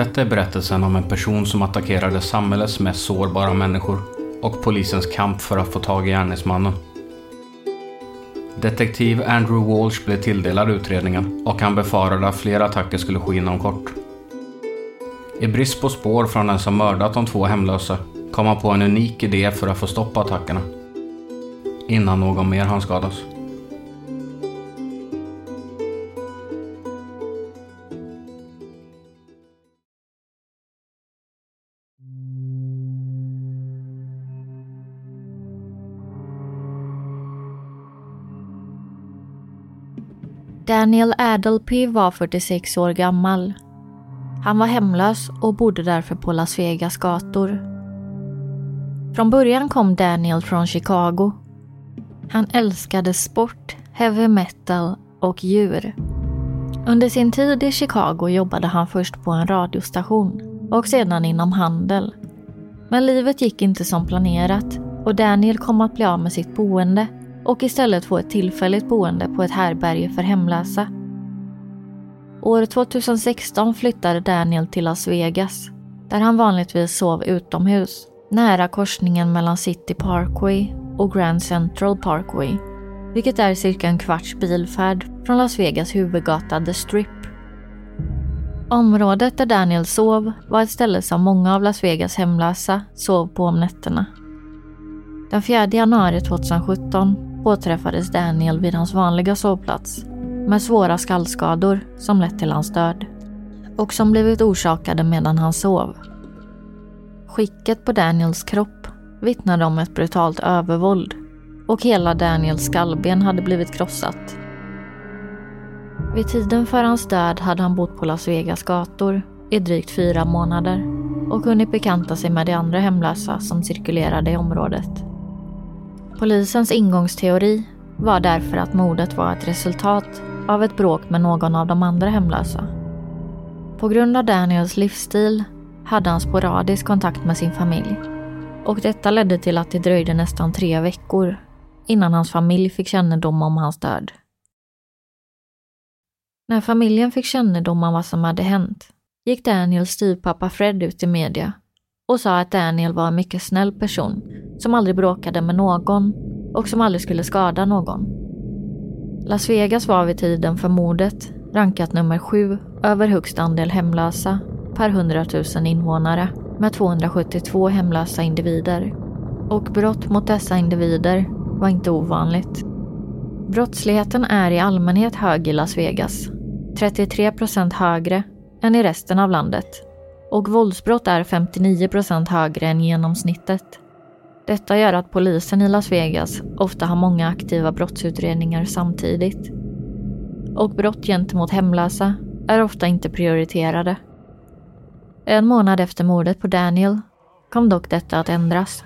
Detta är berättelsen om en person som attackerade samhällets mest sårbara människor och polisens kamp för att få tag i gärningsmannen. Detektiv Andrew Walsh blev tilldelad utredningen och han befarade att fler attacker skulle ske inom kort. I brist på spår från den som mördat de två hemlösa kom han på en unik idé för att få stopp på attackerna. Innan någon mer hann skadas. Daniel Adelpy var 46 år gammal. Han var hemlös och bodde därför på Las Vegas gator. Från början kom Daniel från Chicago. Han älskade sport, heavy metal och djur. Under sin tid i Chicago jobbade han först på en radiostation och sedan inom handel. Men livet gick inte som planerat och Daniel kom att bli av med sitt boende och istället få ett tillfälligt boende på ett härberge för hemlösa. År 2016 flyttade Daniel till Las Vegas där han vanligtvis sov utomhus nära korsningen mellan City Parkway och Grand Central Parkway vilket är cirka en kvarts bilfärd från Las Vegas huvudgata The Strip. Området där Daniel sov var ett ställe som många av Las Vegas hemlösa sov på om nätterna. Den 4 januari 2017 påträffades Daniel vid hans vanliga sovplats med svåra skallskador som lett till hans död och som blivit orsakade medan han sov. Skicket på Daniels kropp vittnade om ett brutalt övervåld och hela Daniels skallben hade blivit krossat. Vid tiden för hans död hade han bott på Las Vegas gator i drygt fyra månader och hunnit bekanta sig med de andra hemlösa som cirkulerade i området. Polisens ingångsteori var därför att mordet var ett resultat av ett bråk med någon av de andra hemlösa. På grund av Daniels livsstil hade han sporadisk kontakt med sin familj och detta ledde till att det dröjde nästan tre veckor innan hans familj fick kännedom om hans död. När familjen fick kännedom om vad som hade hänt gick Daniels styvpappa Fred ut i media och sa att Daniel var en mycket snäll person som aldrig bråkade med någon och som aldrig skulle skada någon. Las Vegas var vid tiden för mordet rankat nummer sju över högst andel hemlösa per 100 000 invånare med 272 hemlösa individer. Och brott mot dessa individer var inte ovanligt. Brottsligheten är i allmänhet hög i Las Vegas. 33 procent högre än i resten av landet. Och våldsbrott är 59 procent högre än genomsnittet. Detta gör att polisen i Las Vegas ofta har många aktiva brottsutredningar samtidigt. Och brott gentemot hemlösa är ofta inte prioriterade. En månad efter mordet på Daniel kom dock detta att ändras.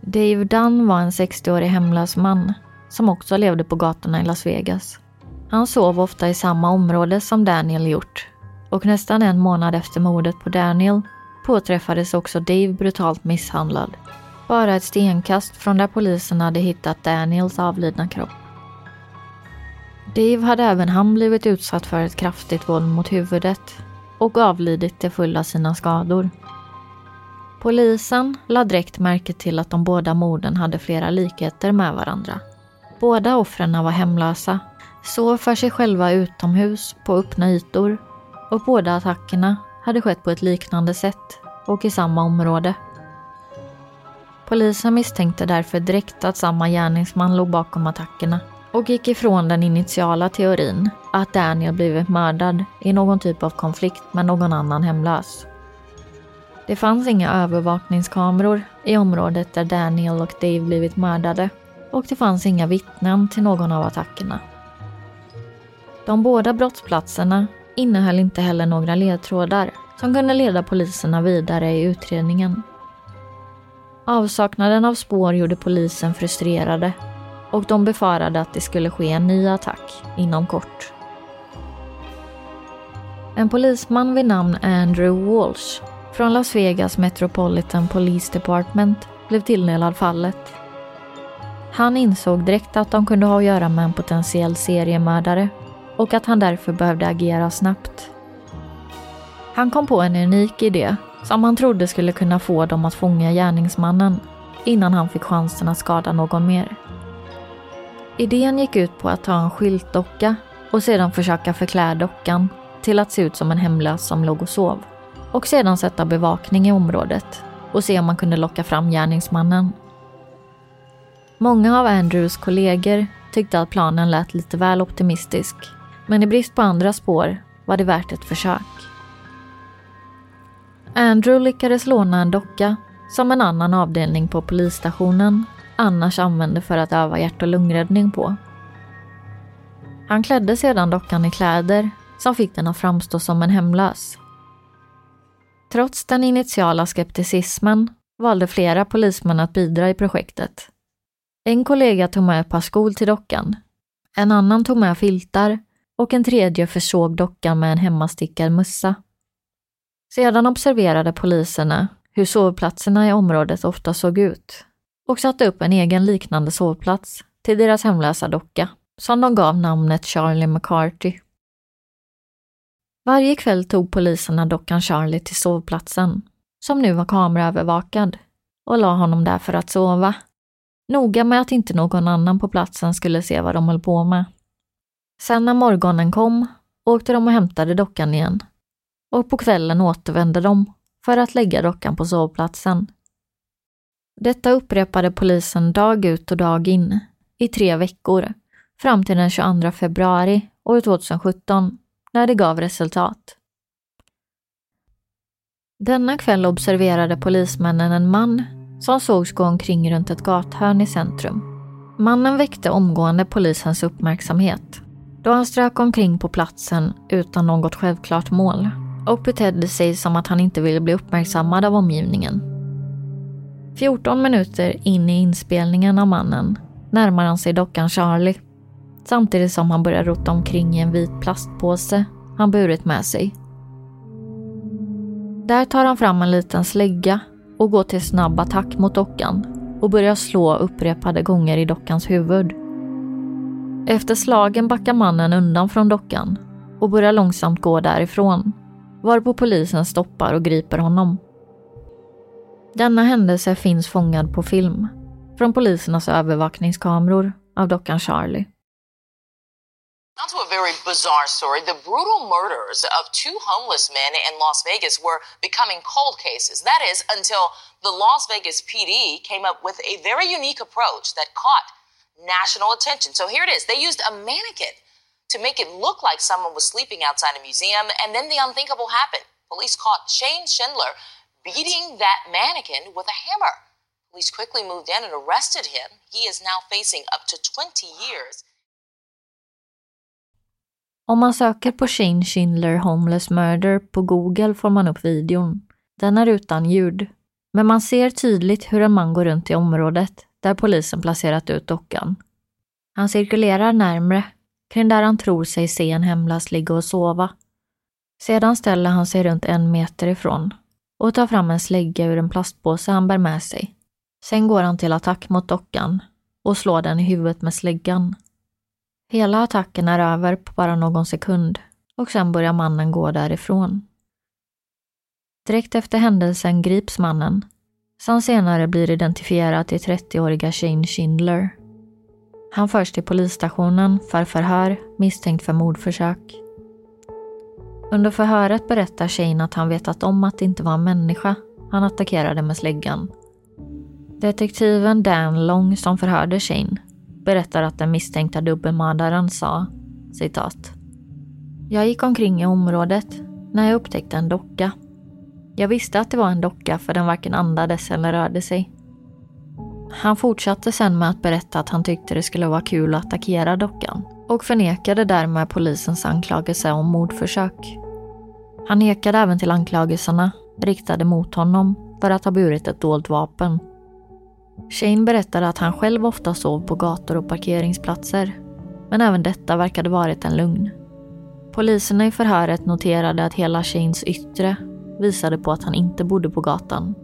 Dave Dunn var en 60-årig hemlös man som också levde på gatorna i Las Vegas. Han sov ofta i samma område som Daniel gjort och nästan en månad efter mordet på Daniel påträffades också Dave brutalt misshandlad. Bara ett stenkast från där polisen hade hittat Daniels avlidna kropp. Dave hade även han blivit utsatt för ett kraftigt våld mot huvudet och avlidit till följd av sina skador. Polisen lade direkt märke till att de båda morden hade flera likheter med varandra. Båda offren var hemlösa, sov för sig själva utomhus på öppna ytor och båda attackerna hade skett på ett liknande sätt och i samma område. Polisen misstänkte därför direkt att samma gärningsman låg bakom attackerna och gick ifrån den initiala teorin att Daniel blivit mördad i någon typ av konflikt med någon annan hemlös. Det fanns inga övervakningskameror i området där Daniel och Dave blivit mördade och det fanns inga vittnen till någon av attackerna. De båda brottsplatserna innehöll inte heller några ledtrådar som kunde leda poliserna vidare i utredningen. Avsaknaden av spår gjorde polisen frustrerade och de befarade att det skulle ske en ny attack inom kort. En polisman vid namn Andrew Walsh från Las Vegas Metropolitan Police Department blev tilldelad fallet. Han insåg direkt att de kunde ha att göra med en potentiell seriemördare och att han därför behövde agera snabbt. Han kom på en unik idé som han trodde skulle kunna få dem att fånga gärningsmannen innan han fick chansen att skada någon mer. Idén gick ut på att ta en skyltdocka och sedan försöka förklä dockan till att se ut som en hemlös som låg och sov. Och sedan sätta bevakning i området och se om man kunde locka fram gärningsmannen. Många av Andrews kollegor tyckte att planen lät lite väl optimistisk. Men i brist på andra spår var det värt ett försök. Andrew lyckades låna en docka som en annan avdelning på polisstationen annars använde för att öva hjärt och lungräddning på. Han klädde sedan dockan i kläder som fick den att framstå som en hemlös. Trots den initiala skepticismen valde flera polismän att bidra i projektet. En kollega tog med ett par skor till dockan. En annan tog med filtar och en tredje försåg dockan med en hemmastickad mössa. Sedan observerade poliserna hur sovplatserna i området ofta såg ut och satte upp en egen liknande sovplats till deras hemlösa docka som de gav namnet Charlie McCarthy. Varje kväll tog poliserna dockan Charlie till sovplatsen, som nu var kameraövervakad, och la honom där för att sova. Noga med att inte någon annan på platsen skulle se vad de höll på med. Sen när morgonen kom åkte de och hämtade dockan igen. Och på kvällen återvände de för att lägga dockan på sovplatsen. Detta upprepade polisen dag ut och dag in i tre veckor fram till den 22 februari år 2017 när det gav resultat. Denna kväll observerade polismännen en man som sågs gå omkring runt ett gathörn i centrum. Mannen väckte omgående polisens uppmärksamhet då han strök omkring på platsen utan något självklart mål och betedde sig som att han inte ville bli uppmärksammad av omgivningen. 14 minuter in i inspelningen av mannen närmar han sig dockan Charlie samtidigt som han börjar rota omkring i en vit plastpåse han burit med sig. Där tar han fram en liten slägga och går till snabb attack mot dockan och börjar slå upprepade gånger i dockans huvud. Efter slagen backar mannen undan från dockan och börjar långsamt gå därifrån, varpå polisen stoppar och griper honom. Denna händelse finns fångad på film från polisernas övervakningskameror av dockan Charlie. Now to a very bizarre story. The brutal murders of two homeless men in Las Vegas were becoming cold cases. That is, until the Las Vegas PD came up with a very unique approach that caught national attention. So here it is. They used a mannequin to make it look like someone was sleeping outside a museum, and then the unthinkable happened. Police caught Shane Schindler beating that mannequin with a hammer. Police quickly moved in and arrested him. He is now facing up to 20 years Om man söker på Shane Schindler Homeless Murder på Google får man upp videon. Den är utan ljud. Men man ser tydligt hur en man går runt i området där polisen placerat ut dockan. Han cirkulerar närmre, kring där han tror sig se en hemlös ligga och sova. Sedan ställer han sig runt en meter ifrån och tar fram en slägga ur en plastpåse han bär med sig. Sen går han till attack mot dockan och slår den i huvudet med släggan. Hela attacken är över på bara någon sekund och sen börjar mannen gå därifrån. Direkt efter händelsen grips mannen, som senare blir identifierad till 30-åriga Shane Schindler. Han förs till polisstationen för förhör misstänkt för mordförsök. Under förhöret berättar Shane att han vetat om att det inte var en människa han attackerade med släggan. Detektiven Dan Long som förhörde Shane berättar att den misstänkta dubbelmördaren sa citat. Jag gick omkring i området när jag upptäckte en docka. Jag visste att det var en docka för den varken andades eller rörde sig. Han fortsatte sen med att berätta att han tyckte det skulle vara kul att attackera dockan och förnekade därmed polisens anklagelse om mordförsök. Han nekade även till anklagelserna riktade mot honom för att ha burit ett dolt vapen. Shane berättade att han själv ofta sov på gator och parkeringsplatser, men även detta verkade varit en lugn. Poliserna i förhöret noterade att hela Shanes yttre visade på att han inte bodde på gatan.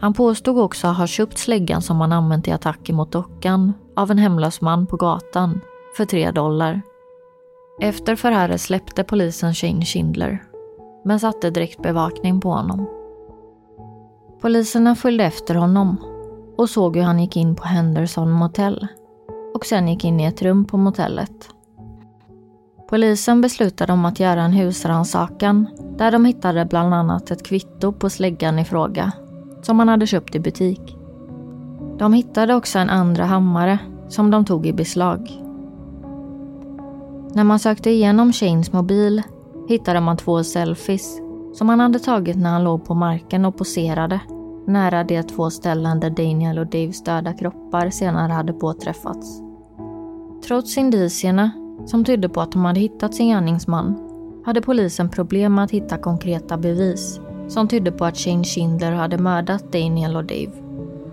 Han påstod också ha köpt släggan som han använt i attacken mot dockan av en hemlös man på gatan för tre dollar. Efter förhöret släppte polisen Shane Schindler men satte direkt bevakning på honom. Poliserna följde efter honom och såg hur han gick in på Henderson Motel och sen gick in i ett rum på motellet. Polisen beslutade om att göra en husrannsakan där de hittade bland annat ett kvitto på släggan i fråga som han hade köpt i butik. De hittade också en andra hammare som de tog i beslag. När man sökte igenom Shanes mobil hittade man två selfies som han hade tagit när han låg på marken och poserade nära de två ställen där Daniel och Daves döda kroppar senare hade påträffats. Trots indicierna, som tydde på att de hade hittat sin gärningsman, hade polisen problem med att hitta konkreta bevis som tydde på att Shane Schindler hade mördat Daniel och Dave.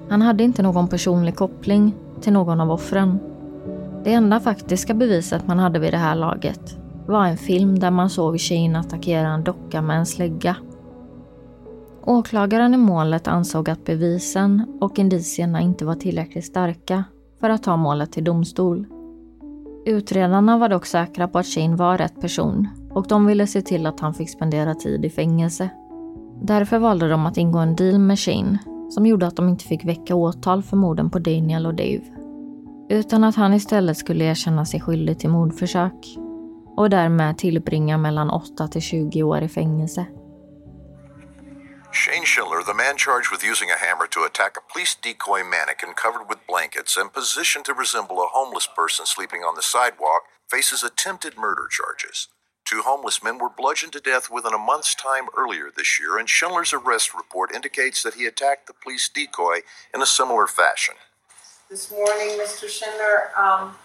Han hade inte någon personlig koppling till någon av offren. Det enda faktiska beviset man hade vid det här laget var en film där man såg Shane attackera en docka med en slägga. Åklagaren i målet ansåg att bevisen och indicierna inte var tillräckligt starka för att ta målet till domstol. Utredarna var dock säkra på att Shane var rätt person och de ville se till att han fick spendera tid i fängelse. Därför valde de att ingå en deal med Shane som gjorde att de inte fick väcka åtal för morden på Daniel och Dave. Utan att han istället skulle erkänna sig skyldig till mordförsök och därmed tillbringa mellan 8 till 20 år i fängelse. Shane Schindler, the man charged with using a hammer to attack a police decoy mannequin covered with blankets and positioned to resemble a homeless person sleeping on the sidewalk, faces attempted murder charges. Two homeless men were bludgeoned to death within a month's time earlier this year, and Schindler's arrest report indicates that he attacked the police decoy in a similar fashion. This morning, Mr. Schindler, um,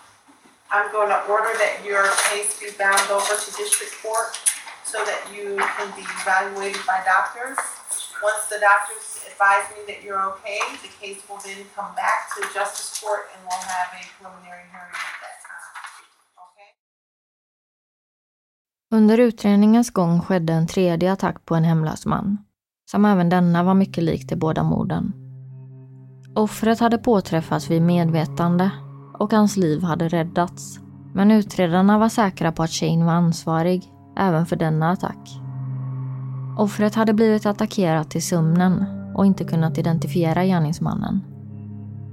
I'm going to order that your case be bound over to district court so that you can be evaluated by doctors. Once the doctors advise me that you're okay, the case will then come back to justice court and we'll have a preliminary hearing at that time. Okay? Under utredningens gång skedde en tredje attack på en hemlös man, som även denna var mycket lik de båda morden. Offret hade påträffats vid medvetande och hans liv hade räddats. Men utredarna var säkra på att Shane var ansvarig även för denna attack. Offret hade blivit attackerat i sömnen och inte kunnat identifiera gärningsmannen.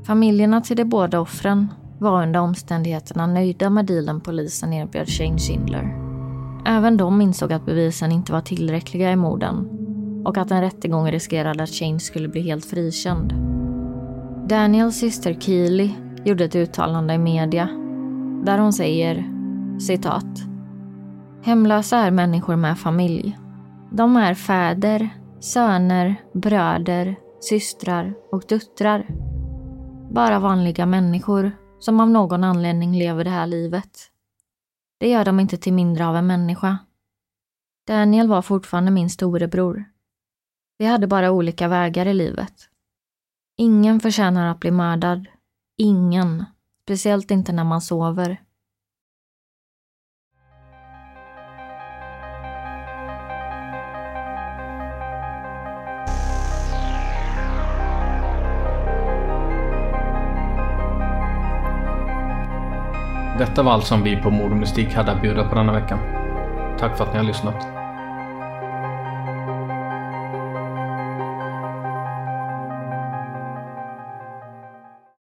Familjerna till de båda offren var under omständigheterna nöjda med dealen polisen erbjöd Shane Schindler. Även de insåg att bevisen inte var tillräckliga i morden och att en rättegång riskerade att Shane skulle bli helt frikänd. Daniels syster Keely gjorde ett uttalande i media där hon säger citat. Hemlösa är människor med familj. De är fäder, söner, bröder, systrar och döttrar. Bara vanliga människor som av någon anledning lever det här livet. Det gör dem inte till mindre av en människa. Daniel var fortfarande min storebror. Vi hade bara olika vägar i livet. Ingen förtjänar att bli mördad. Ingen. Speciellt inte när man sover. Detta var allt som vi på Mord och Mystik hade att bjuda på denna veckan. Tack för att ni har lyssnat.